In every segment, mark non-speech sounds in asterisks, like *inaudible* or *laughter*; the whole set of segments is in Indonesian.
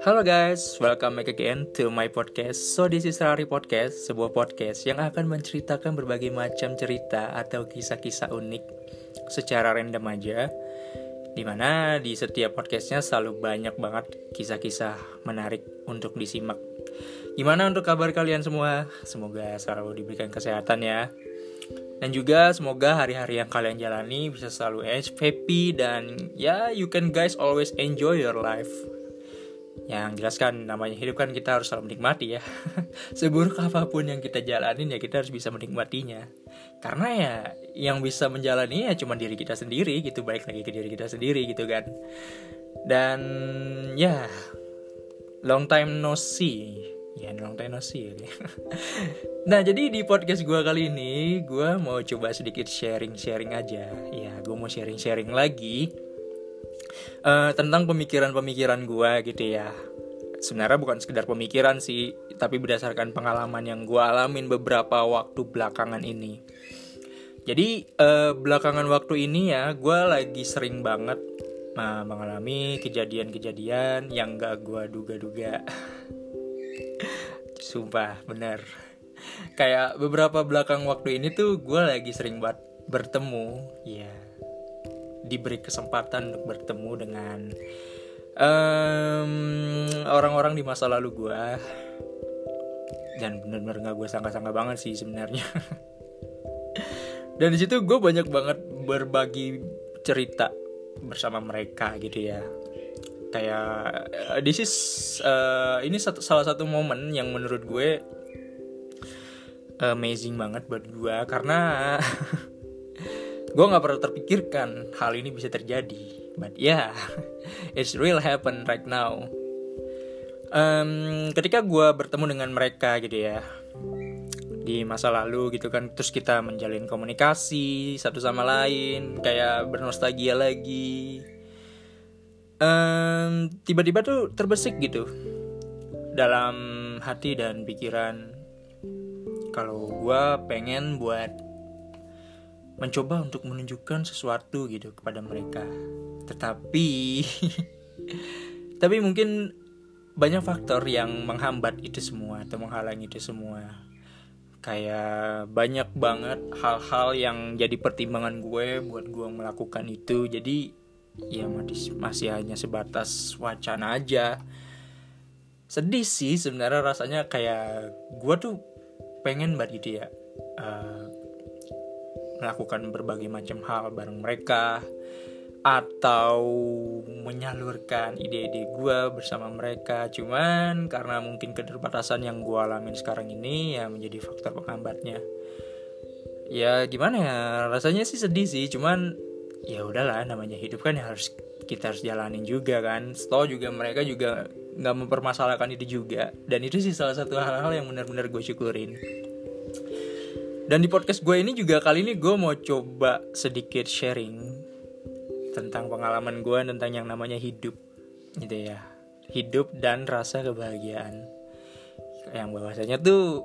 Halo guys, welcome back again to my podcast. So this is Rari Podcast, sebuah podcast yang akan menceritakan berbagai macam cerita atau kisah-kisah unik secara random aja. Di mana di setiap podcastnya selalu banyak banget kisah-kisah menarik untuk disimak. Gimana untuk kabar kalian semua? Semoga selalu diberikan kesehatan ya. Dan juga semoga hari-hari yang kalian jalani bisa selalu happy dan ya you can guys always enjoy your life yang jelas kan namanya hidup kan kita harus selalu menikmati ya. *laughs* Seburuk apa pun yang kita jalanin ya kita harus bisa menikmatinya. Karena ya yang bisa menjalani ya cuma diri kita sendiri gitu baik lagi ke diri kita sendiri gitu kan. Dan ya long time no see. Ya long time no see ya. *laughs* nah jadi di podcast gue kali ini gue mau coba sedikit sharing sharing aja. Ya gue mau sharing sharing lagi uh, tentang pemikiran-pemikiran gue gitu ya. Sebenarnya bukan sekedar pemikiran sih tapi berdasarkan pengalaman yang gue alamin beberapa waktu belakangan ini. Jadi uh, belakangan waktu ini ya gue lagi sering banget uh, mengalami kejadian-kejadian yang gak gue duga-duga. *laughs* Sumpah bener. Kayak beberapa belakang waktu ini tuh gue lagi sering banget bertemu ya diberi kesempatan untuk bertemu dengan orang-orang um, di masa lalu gue dan bener-bener nggak gue sangka-sangka banget sih sebenarnya. *laughs* Dan di situ gue banyak banget berbagi cerita bersama mereka gitu ya. Kayak uh, this is uh, ini satu, salah satu momen yang menurut gue amazing banget buat gue karena *laughs* gue nggak pernah terpikirkan hal ini bisa terjadi but yeah *laughs* it's real happen right now. Um, ketika gue bertemu dengan mereka gitu ya di masa lalu gitu kan terus kita menjalin komunikasi satu sama lain kayak bernostalgia lagi. Um, tiba-tiba tuh terbesik gitu dalam hati dan pikiran. Kalau gue pengen buat mencoba untuk menunjukkan sesuatu gitu kepada mereka. Tetapi *laughs* tapi mungkin banyak faktor yang menghambat itu semua atau menghalangi itu semua. Kayak banyak banget hal-hal yang jadi pertimbangan gue buat gue melakukan itu. Jadi ya masih, masih hanya sebatas wacana aja. Sedih sih sebenarnya rasanya kayak gue tuh pengen banget gitu ya. Uh, melakukan berbagai macam hal bareng mereka atau menyalurkan ide-ide gue bersama mereka. Cuman karena mungkin keterbatasan yang gue alamin sekarang ini ya menjadi faktor penghambatnya. Ya gimana ya? Rasanya sih sedih sih cuman ya udahlah namanya hidup kan ya harus kita harus jalanin juga kan. Setelah juga mereka juga nggak mempermasalahkan itu juga. Dan itu sih salah satu hal-hal yang benar-benar gue syukurin dan di podcast gue ini juga kali ini gue mau coba sedikit sharing tentang pengalaman gue tentang yang namanya hidup gitu ya. Hidup dan rasa kebahagiaan. Yang bahwasanya tuh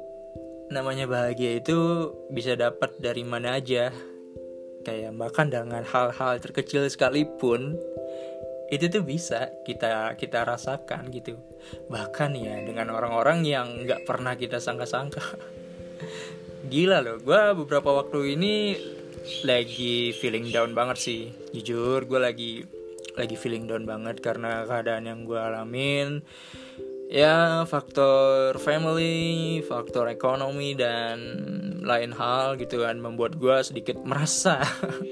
namanya bahagia itu bisa dapat dari mana aja. Kayak bahkan dengan hal-hal terkecil sekalipun itu tuh bisa kita kita rasakan gitu bahkan ya dengan orang-orang yang nggak pernah kita sangka-sangka *laughs* gila loh gue beberapa waktu ini lagi feeling down banget sih. Jujur gue lagi lagi feeling down banget karena keadaan yang gue alamin. Ya faktor family faktor ekonomi dan lain hal gitu kan membuat gue sedikit merasa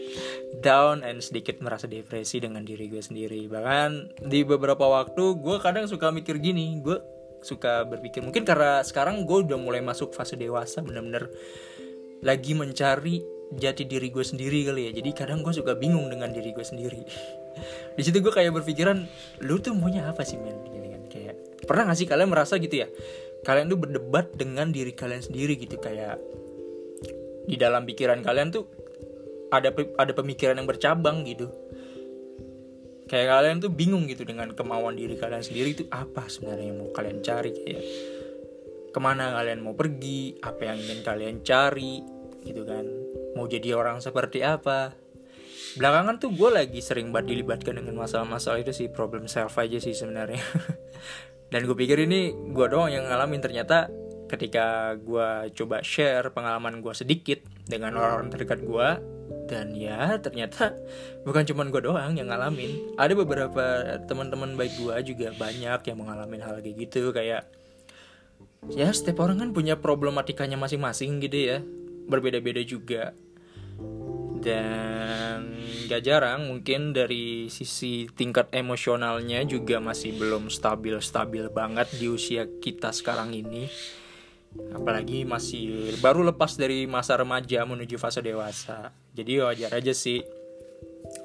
*laughs* down and sedikit merasa depresi dengan diri gue sendiri. Bahkan di beberapa waktu gue kadang suka mikir gini gue suka berpikir. Mungkin karena sekarang gue udah mulai masuk fase dewasa bener-bener lagi mencari jati diri gue sendiri kali ya. Jadi kadang gue suka bingung dengan diri gue sendiri. *laughs* Di situ gue kayak berpikiran lu tuh maunya apa sih men? Gini kan kayak pernah gak sih kalian merasa gitu ya? Kalian tuh berdebat dengan diri kalian sendiri gitu kayak di dalam pikiran kalian tuh ada ada pemikiran yang bercabang gitu kayak kalian tuh bingung gitu dengan kemauan diri kalian sendiri itu apa sebenarnya yang mau kalian cari kayak ke mana kalian mau pergi apa yang ingin kalian cari gitu kan. Mau jadi orang seperti apa. Belakangan tuh gue lagi sering banget dilibatkan dengan masalah-masalah itu sih problem self aja sih sebenarnya. *laughs* Dan gue pikir ini gue doang yang ngalamin. Ternyata ketika gue coba share pengalaman gue sedikit dengan orang-orang terdekat gue dan ya ternyata *laughs* bukan cuma gue doang yang ngalamin. Ada beberapa teman-teman baik gue juga banyak yang mengalami hal kayak gitu kayak ya setiap orang kan punya problematikanya masing-masing gitu ya. Berbeda-beda juga. Dan gak jarang mungkin dari sisi tingkat emosionalnya juga masih belum stabil-stabil banget di usia kita sekarang ini. Apalagi masih baru lepas dari masa remaja menuju fase dewasa jadi wajar aja sih.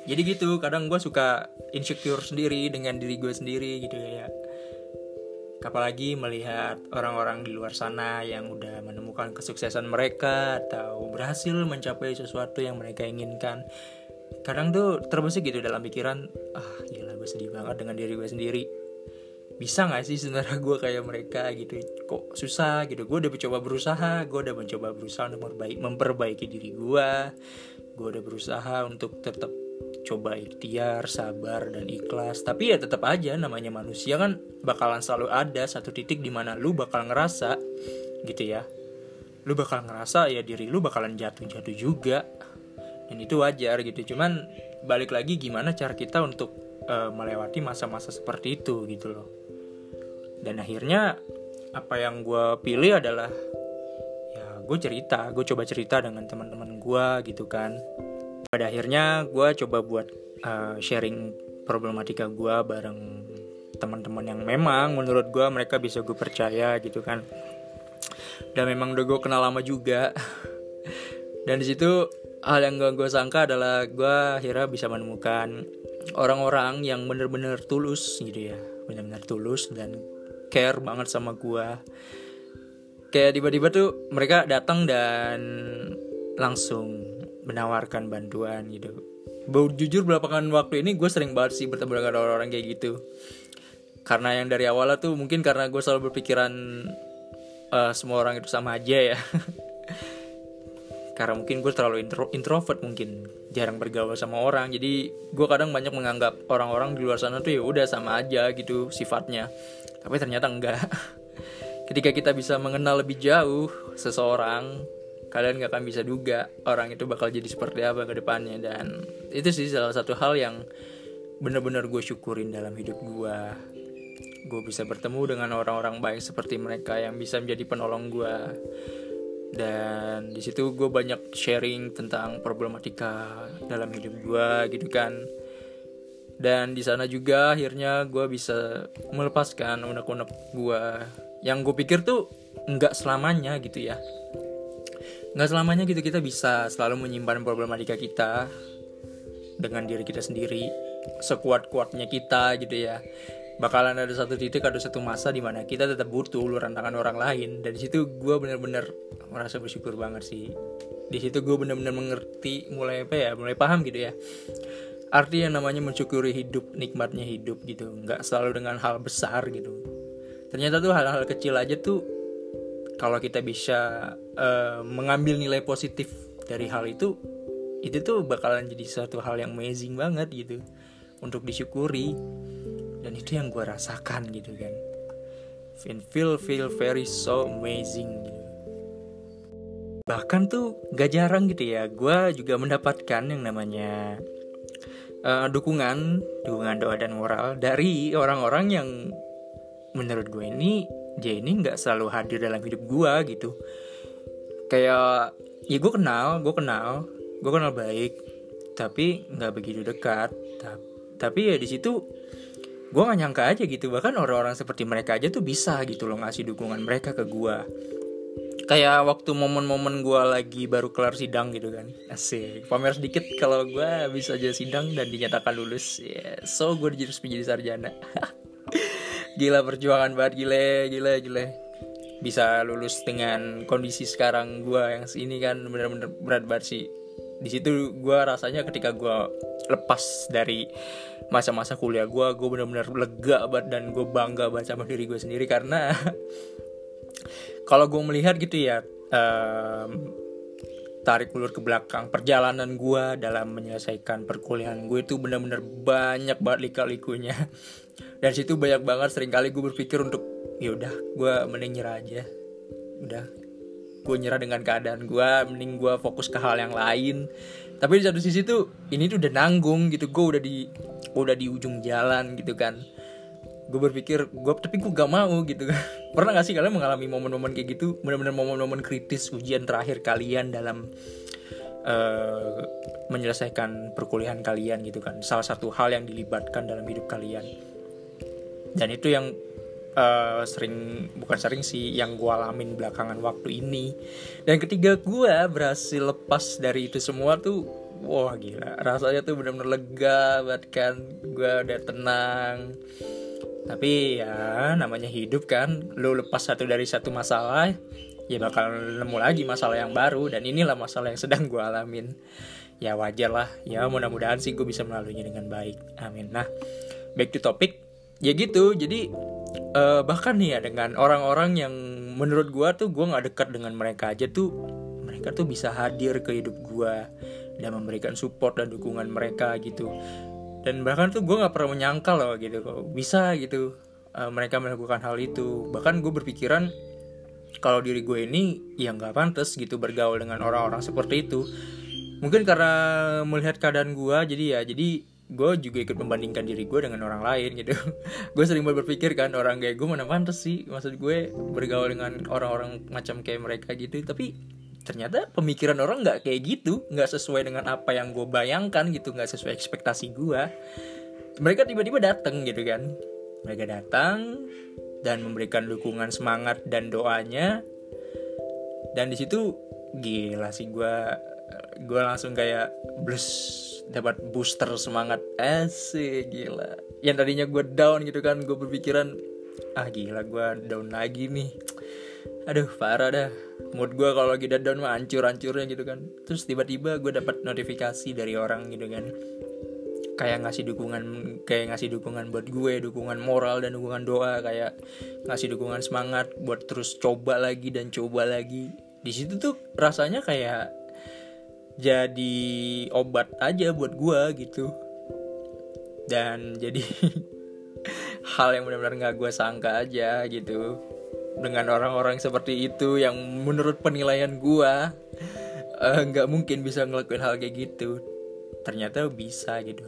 Jadi gitu kadang gue suka insecure sendiri dengan diri gue sendiri gitu ya apalagi melihat orang-orang di luar sana yang udah menemukan kesuksesan mereka atau berhasil mencapai sesuatu yang mereka inginkan. Kadang tuh terbesit gitu dalam pikiran ah gila gue sedih banget dengan diri gue sendiri. Bisa gak sih sebenarnya gue kayak mereka gitu? Kok susah gitu? Gue udah mencoba berusaha gue udah mencoba berusaha untuk memperbaiki diri gue gue udah berusaha untuk tetap coba ikhtiar, sabar dan ikhlas. Tapi ya tetap aja namanya manusia kan bakalan selalu ada satu titik di mana lu bakal ngerasa gitu ya. Lu bakal ngerasa ya diri lu bakalan jatuh-jatuh juga. Dan itu wajar gitu. Cuman balik lagi gimana cara kita untuk uh, melewati masa-masa seperti itu gitu loh. Dan akhirnya apa yang gue pilih adalah gue cerita, gue coba cerita dengan teman-teman gue gitu kan. Pada akhirnya gue coba buat uh, sharing problematika gue bareng teman-teman yang memang menurut gue mereka bisa gue percaya gitu kan. Dan memang udah gue kenal lama juga. *laughs* Dan di situ hal yang gak gue sangka adalah gue akhirnya bisa menemukan orang-orang yang bener-bener tulus gitu ya. Bener-bener tulus dan care banget sama gue kayak tiba-tiba tuh mereka datang dan langsung menawarkan bantuan gitu. Bau jujur belakangan waktu ini gue sering banget sih bertemu dengan orang-orang kayak gitu. Karena yang dari awalnya tuh mungkin karena gue selalu berpikiran uh, semua orang itu sama aja ya. *laughs* Karena mungkin gue terlalu intro, introvert mungkin jarang bergaul sama orang. Jadi gue kadang banyak menganggap orang-orang di luar sana tuh ya udah sama aja gitu sifatnya. Tapi ternyata enggak *laughs* ketika kita bisa mengenal lebih jauh seseorang kalian gak akan bisa duga orang itu bakal jadi seperti apa ke depannya. Dan itu sih salah satu hal yang bener-bener gue syukurin dalam hidup gue gue bisa bertemu dengan orang-orang baik seperti mereka yang bisa menjadi penolong gue dan di situ gue banyak sharing tentang problematika dalam hidup gue gitu kan. Dan di sana juga akhirnya gue bisa melepaskan unek-unek gue yang gue pikir tuh nggak selamanya gitu ya. Nggak selamanya gitu kita bisa selalu menyimpan problematika kita dengan diri kita sendiri sekuat kuatnya kita gitu ya. Bakalan ada satu titik ada satu masa di mana kita tetap butuh uluran tangan orang lain. Dan di situ gue bener-bener merasa bersyukur banget sih. Di situ gue bener-bener mengerti mulai apa ya mulai paham gitu ya. Arti yang namanya mensyukuri hidup nikmatnya hidup gitu. Nggak selalu dengan hal besar gitu ternyata tuh hal-hal kecil aja tuh kalau kita bisa uh, mengambil nilai positif dari hal itu itu tuh bakalan jadi suatu hal yang amazing banget gitu. Untuk disyukuri. Dan itu yang gue rasakan gitu kan. Feel feel feel very so amazing gitu. bahkan tuh gak jarang gitu ya gue juga mendapatkan yang namanya uh, dukungan dukungan doa dan moral dari orang-orang yang menurut gue ini dia ini nggak selalu hadir dalam hidup gue gitu. Kayak ya gue kenal gue kenal gue kenal baik tapi nggak begitu dekat. Tapi ya di situ gue gak nyangka aja gitu. Bahkan orang-orang seperti mereka aja tuh bisa gitu loh ngasih dukungan mereka ke gue kayak waktu momen-momen gue lagi baru kelar sidang gitu kan. Asik. Pamer sedikit kalau gue bisa aja sidang dan dinyatakan lulus. Yeah. so gue jadi jadi sarjana *laughs* gila perjuangan banget gile gile gile. Bisa lulus dengan kondisi sekarang gue yang sini kan bener-bener berat banget sih. Di situ gue rasanya ketika gue lepas dari masa-masa kuliah gue gue bener-bener lega banget dan gue bangga banget sama diri gue sendiri karena *laughs* kalau gue melihat gitu ya um, tarik ulur ke belakang perjalanan gue dalam menyelesaikan perkuliahan gue itu bener-bener banyak banget lika-likunya *laughs* dan situ banyak banget sering kali gue berpikir untuk ya udah gue mending nyerah aja. Udah. Gue nyerah dengan keadaan gue mending gue fokus ke hal yang lain. Tapi di satu sisi tuh ini tuh udah nanggung gitu gue udah di udah di ujung jalan gitu kan. Gue berpikir gue tapi gue gak mau gitu. Kan *laughs* pernah gak sih kalian mengalami momen-momen kayak gitu? Benar-benar momen-momen kritis ujian terakhir kalian dalam uh, menyelesaikan perkuliahan kalian gitu kan. Salah satu hal yang dilibatkan dalam hidup kalian dan itu yang uh, sering bukan sering sih yang gue alamin belakangan waktu ini. Dan ketiga gue berhasil lepas dari itu semua tuh wah gila. Rasanya tuh bener-bener lega banget kan. Gue udah tenang. Tapi ya namanya hidup kan. Lu lepas satu dari satu masalah ya bakal nemu lagi masalah yang baru. Dan inilah masalah yang sedang gue alamin. Ya wajar lah. Ya mudah-mudahan sih gue bisa melaluinya dengan baik. Amin. Nah back to topic ya gitu jadi uh, bahkan nih ya dengan orang-orang yang menurut gue tuh gue nggak dekat dengan mereka aja tuh mereka tuh bisa hadir ke hidup gue dan memberikan support dan dukungan mereka gitu. Dan bahkan tuh gue nggak pernah menyangka loh gitu kok bisa gitu uh, mereka melakukan hal itu. Bahkan gue berpikiran kalau diri gue ini ya nggak pantas gitu bergaul dengan orang-orang seperti itu. Mungkin karena melihat keadaan gue jadi ya jadi gue juga ikut membandingkan diri gue dengan orang lain gitu. *laughs* Gue sering berpikir kan orang kayak gue mana pantas sih? Maksud gue bergaul dengan orang-orang macam kayak mereka gitu. Tapi ternyata pemikiran orang nggak kayak gitu. Nggak sesuai dengan apa yang gue bayangkan gitu. Nggak sesuai ekspektasi gue mereka tiba-tiba datang gitu kan. Mereka datang dan memberikan dukungan semangat dan doanya. Dan di situ gila sih gue gue langsung kayak blus dapat booster semangat. Asik gila. Yang tadinya gue down gitu kan gue berpikiran ah gila gue down lagi nih. Aduh parah dah. Mood gue kalau lagi down mah hancur hancurnya gitu kan. Terus tiba-tiba gue dapat notifikasi dari orang gitu kan. Kayak ngasih dukungan kayak ngasih dukungan buat gue dukungan moral dan dukungan doa. Kayak ngasih dukungan semangat buat terus coba lagi dan coba lagi. Di situ tuh rasanya kayak jadi obat aja buat gue gitu. Dan jadi *laughs* hal yang benar-benar nggak gue sangka aja gitu dengan orang-orang seperti itu yang menurut penilaian gue uh, nggak mungkin bisa ngelakuin hal kayak gitu. Ternyata bisa gitu.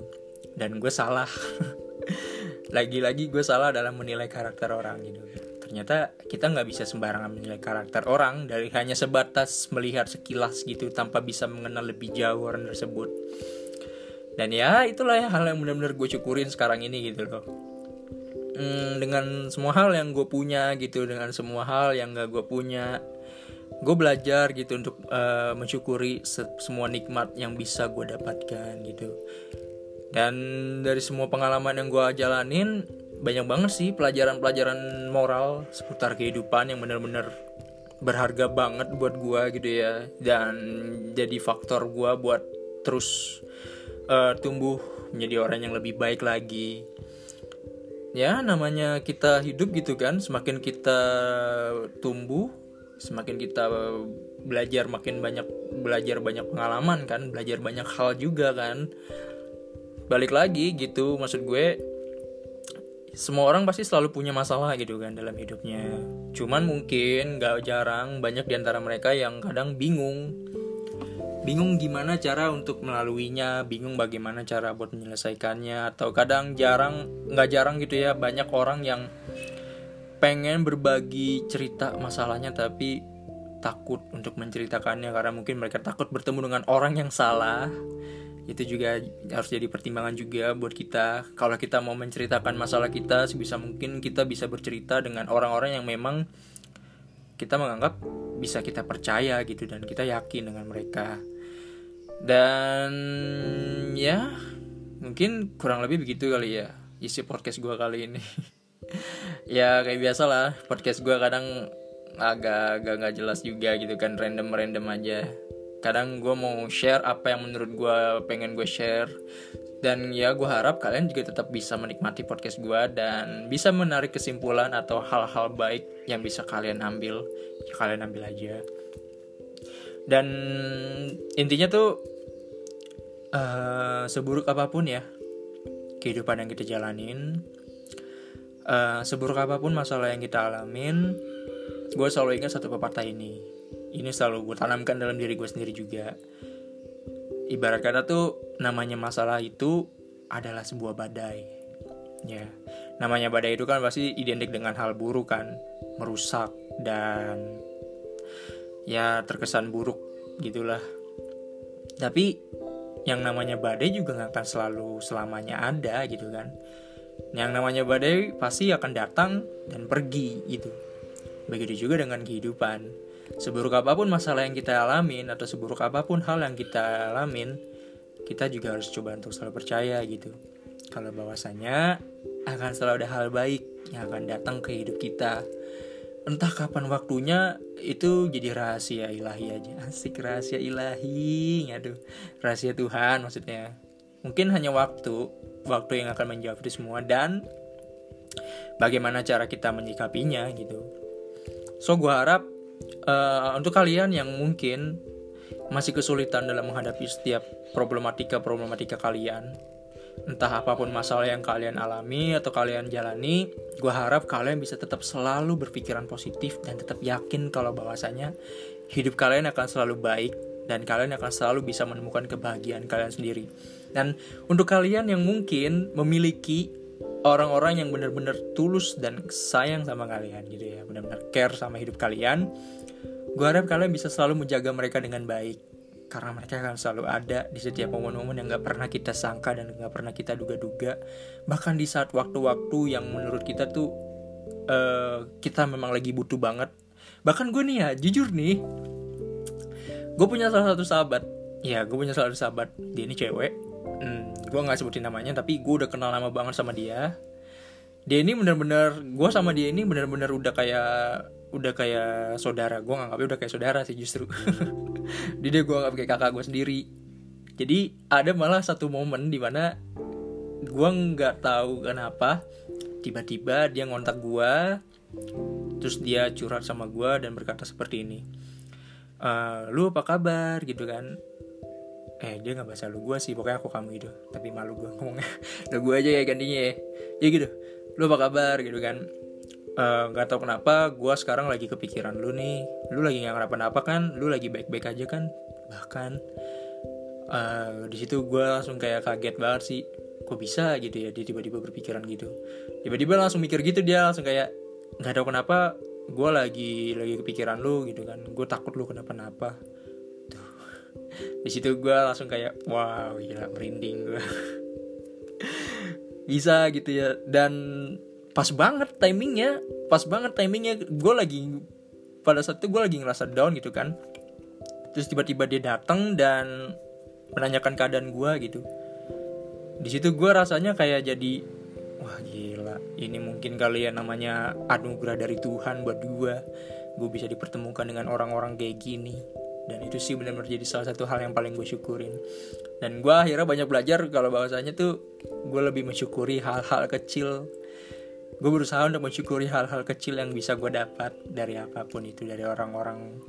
Dan gue salah. *laughs* Lagi-lagi gue salah dalam menilai karakter orang gitu ternyata kita nggak bisa sembarangan menilai karakter orang dari hanya sebatas melihat sekilas gitu tanpa bisa mengenal lebih jauh orang tersebut. Dan ya itulah ya hal yang benar-benar gue syukurin sekarang ini gitu loh. Hmm, dengan semua hal yang gue punya gitu dengan semua hal yang gak gue punya gue belajar gitu untuk uh, mensyukuri se semua nikmat yang bisa gue dapatkan gitu. Dan dari semua pengalaman yang gue jalanin banyak banget sih pelajaran-pelajaran moral seputar kehidupan yang bener-bener berharga banget buat gue gitu ya. Dan jadi faktor gue buat terus uh, tumbuh menjadi orang yang lebih baik lagi. Ya namanya kita hidup gitu kan semakin kita tumbuh semakin kita belajar makin banyak belajar banyak pengalaman kan belajar banyak hal juga kan. Balik lagi gitu maksud gue semua orang pasti selalu punya masalah gitu kan dalam hidupnya. Cuman mungkin gak jarang banyak di antara mereka yang kadang bingung. Bingung gimana cara untuk melaluinya, bingung bagaimana cara buat menyelesaikannya, atau kadang jarang, gak jarang gitu ya, banyak orang yang pengen berbagi cerita masalahnya tapi takut untuk menceritakannya karena mungkin mereka takut bertemu dengan orang yang salah itu juga harus jadi pertimbangan juga buat kita. Kalau kita mau menceritakan masalah kita sebisa mungkin kita bisa bercerita dengan orang-orang yang memang kita menganggap bisa kita percaya gitu dan kita yakin dengan mereka. Dan ya mungkin kurang lebih begitu kali ya isi podcast gue kali ini. *laughs* Ya kayak biasa lah podcast gue kadang agak agak nggak jelas juga gitu kan random random aja kadang gue mau share apa yang menurut gue pengen gue share. Dan ya gue harap kalian juga tetap bisa menikmati podcast gue dan bisa menarik kesimpulan atau hal-hal baik yang bisa kalian ambil. Ya kalian ambil aja. Dan intinya tuh uh, seburuk apa pun ya kehidupan yang kita jalanin uh, seburuk apa pun masalah yang kita alamin gue selalu ingat satu pepatah ini ini selalu gue tanamkan dalam diri gue sendiri juga. Ibarat kata tuh namanya masalah itu adalah sebuah badai ya. Namanya badai itu kan pasti identik dengan hal buruk kan merusak dan ya terkesan buruk gitulah. Tapi yang namanya badai juga nggak akan selalu selamanya ada gitu kan. Yang namanya badai pasti akan datang dan pergi gitu. Begitu juga dengan kehidupan seburuk apa pun masalah yang kita alamin atau seburuk apa pun hal yang kita alamin kita juga harus coba untuk selalu percaya gitu. Kalau bahwasanya akan selalu ada hal baik yang akan datang ke hidup kita. Entah kapan waktunya itu jadi rahasia ilahi aja. *laughs* Asik rahasia ilahi. Aduh rahasia Tuhan maksudnya. Mungkin hanya waktu waktu yang akan menjawab itu semua dan bagaimana cara kita menyikapinya gitu. So gue harap uh, untuk kalian yang mungkin masih kesulitan dalam menghadapi setiap problematika problematika kalian entah apa pun masalah yang kalian alami atau kalian jalani, gue harap kalian bisa tetap selalu berpikiran positif dan tetap yakin kalau bahwasanya hidup kalian akan selalu baik dan kalian akan selalu bisa menemukan kebahagiaan kalian sendiri. Dan untuk kalian yang mungkin memiliki orang-orang yang benar-benar tulus dan sayang sama kalian gitu ya, benar-benar care sama hidup kalian, gue harap kalian bisa selalu menjaga mereka dengan baik. Karena mereka akan selalu ada di setiap momen-momen yang gak pernah kita sangka dan gak pernah kita duga-duga. Bahkan di saat waktu-waktu yang menurut kita tuh uh, kita memang lagi butuh banget. Bahkan gue nih ya jujur nih gue punya salah satu sahabat. Ya gue punya salah satu sahabat. Dia ini cewek. Hmm, gue nggak sebutin namanya tapi gue udah kenal lama banget sama dia. Dia ini bener-bener gue sama dia ini bener-bener udah kayak udah kayak saudara. Gue nganggapnya udah kayak saudara sih justru. *laughs* Dia dia gue nggak kayak kakak gue sendiri. Jadi ada malah satu momen di mana gue nggak tahu kenapa tiba-tiba dia ngontak gue terus dia curhat sama gue dan berkata seperti ini. E, lu apa kabar? Gitu kan eh dia nggak bahasa lu gue sih pokoknya aku kamu gitu. Tapi malu gue ngomongnya. *laughs* Udah gue aja ya gantinya ya. Ya gitu. Lu apa kabar? Gitu kan. Eh, nggak uh, tau kenapa gue sekarang lagi kepikiran lu nih. Lu lagi nggak kenapa-napa kan? Lu lagi baik-baik aja kan? Bahkan uh, di situ gue langsung kayak kaget banget sih. Kok bisa gitu ya dia tiba-tiba berpikiran gitu. Tiba-tiba langsung mikir gitu dia langsung kayak nggak tahu kenapa gue lagi lagi kepikiran lu gitu kan. Gue takut lu kenapa-napa di situ gue langsung kayak wow gila merinding gue *laughs* bisa gitu ya. Dan pas banget timingnya pas banget timingnya gue lagi pada saat itu gue lagi ngerasa down gitu kan. Terus tiba-tiba dia datang dan menanyakan keadaan gue gitu. Di situ gue rasanya kayak jadi wah gila ini mungkin kalian ya namanya anugerah dari Tuhan buat gue gue bisa dipertemukan dengan orang-orang kayak gini dan itu sih benar-benar jadi salah satu hal yang paling gue syukurin dan gue akhirnya banyak belajar kalau bahwasanya tuh gue lebih mensyukuri hal-hal kecil gue berusaha untuk mensyukuri hal-hal kecil yang bisa gue dapat dari apa pun itu dari orang-orang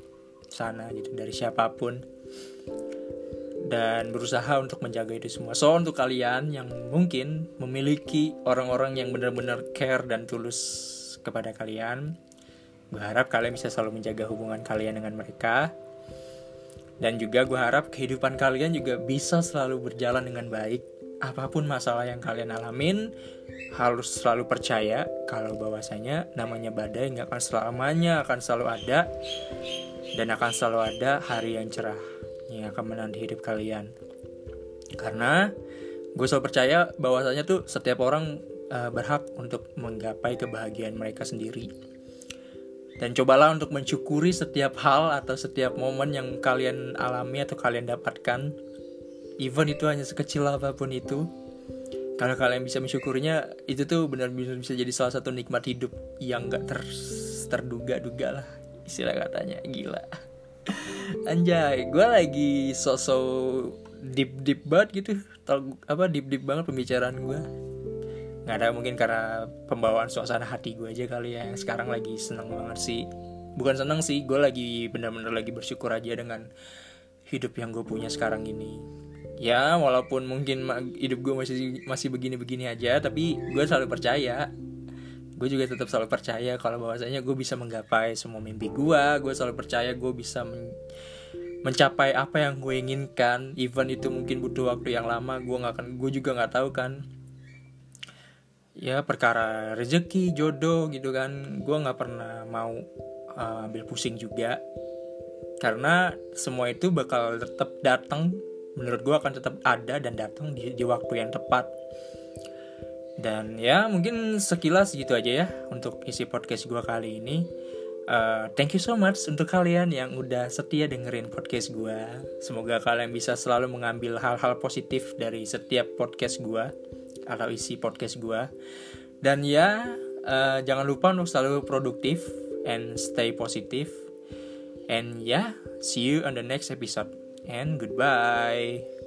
sana gitu dari siapa pun dan berusaha untuk menjaga itu semua. So untuk kalian yang mungkin memiliki orang-orang yang benar-benar care dan tulus kepada kalian, gue harap kalian bisa selalu menjaga hubungan kalian dengan mereka. Dan juga gue harap kehidupan kalian juga bisa selalu berjalan dengan baik. Apa pun masalah yang kalian alamin harus selalu percaya kalau bahwasanya namanya badai nggak akan selamanya akan selalu ada dan akan selalu ada hari yang cerah yang akan menanti hidup kalian. Karena gue selalu percaya bahwasanya tuh setiap orang uh, berhak untuk menggapai kebahagiaan mereka sendiri dan cobalah untuk mensyukuri setiap hal atau setiap momen yang kalian alami atau kalian dapatkan. Even itu hanya sekecil apa pun itu. Kalau kalian bisa mensyukurinya itu tuh benar benar bisa jadi salah satu nikmat hidup yang gak ter terduga-duga lah istilah katanya. Gila. Anjay gue lagi sosok deep deep banget gitu. Tau, apa deep deep banget pembicaraan gue nggak ada mungkin karena pembawaan suasana hati gue aja kali ya. Yang sekarang lagi seneng banget sih. Bukan seneng sih gue lagi benar-benar lagi bersyukur aja dengan hidup yang gue punya sekarang ini. Ya walaupun mungkin hidup gue masih masih begini-begini aja tapi gue selalu percaya. Gue juga tetap selalu percaya kalau bahwasanya gue bisa menggapai semua mimpi gue gue selalu percaya gue bisa men mencapai apa yang gue inginkan. Even itu mungkin butuh waktu yang lama gue nggak akan gue juga nggak tahu kan ya perkara rezeki jodoh gitu kan. Gue nggak pernah mau uh, ambil pusing juga. Karena semua itu bakal tetap datang menurut gue akan tetap ada dan datang di, di waktu yang tepat. Dan ya mungkin sekilas gitu aja ya untuk isi podcast gue kali ini. Uh, thank you so much untuk kalian yang udah setia dengerin podcast gue semoga kalian bisa selalu mengambil hal-hal positif dari setiap podcast gue atau isi podcast gue dan ya uh, jangan lupa untuk selalu produktif and stay positive. And yeah see you on the next episode. And goodbye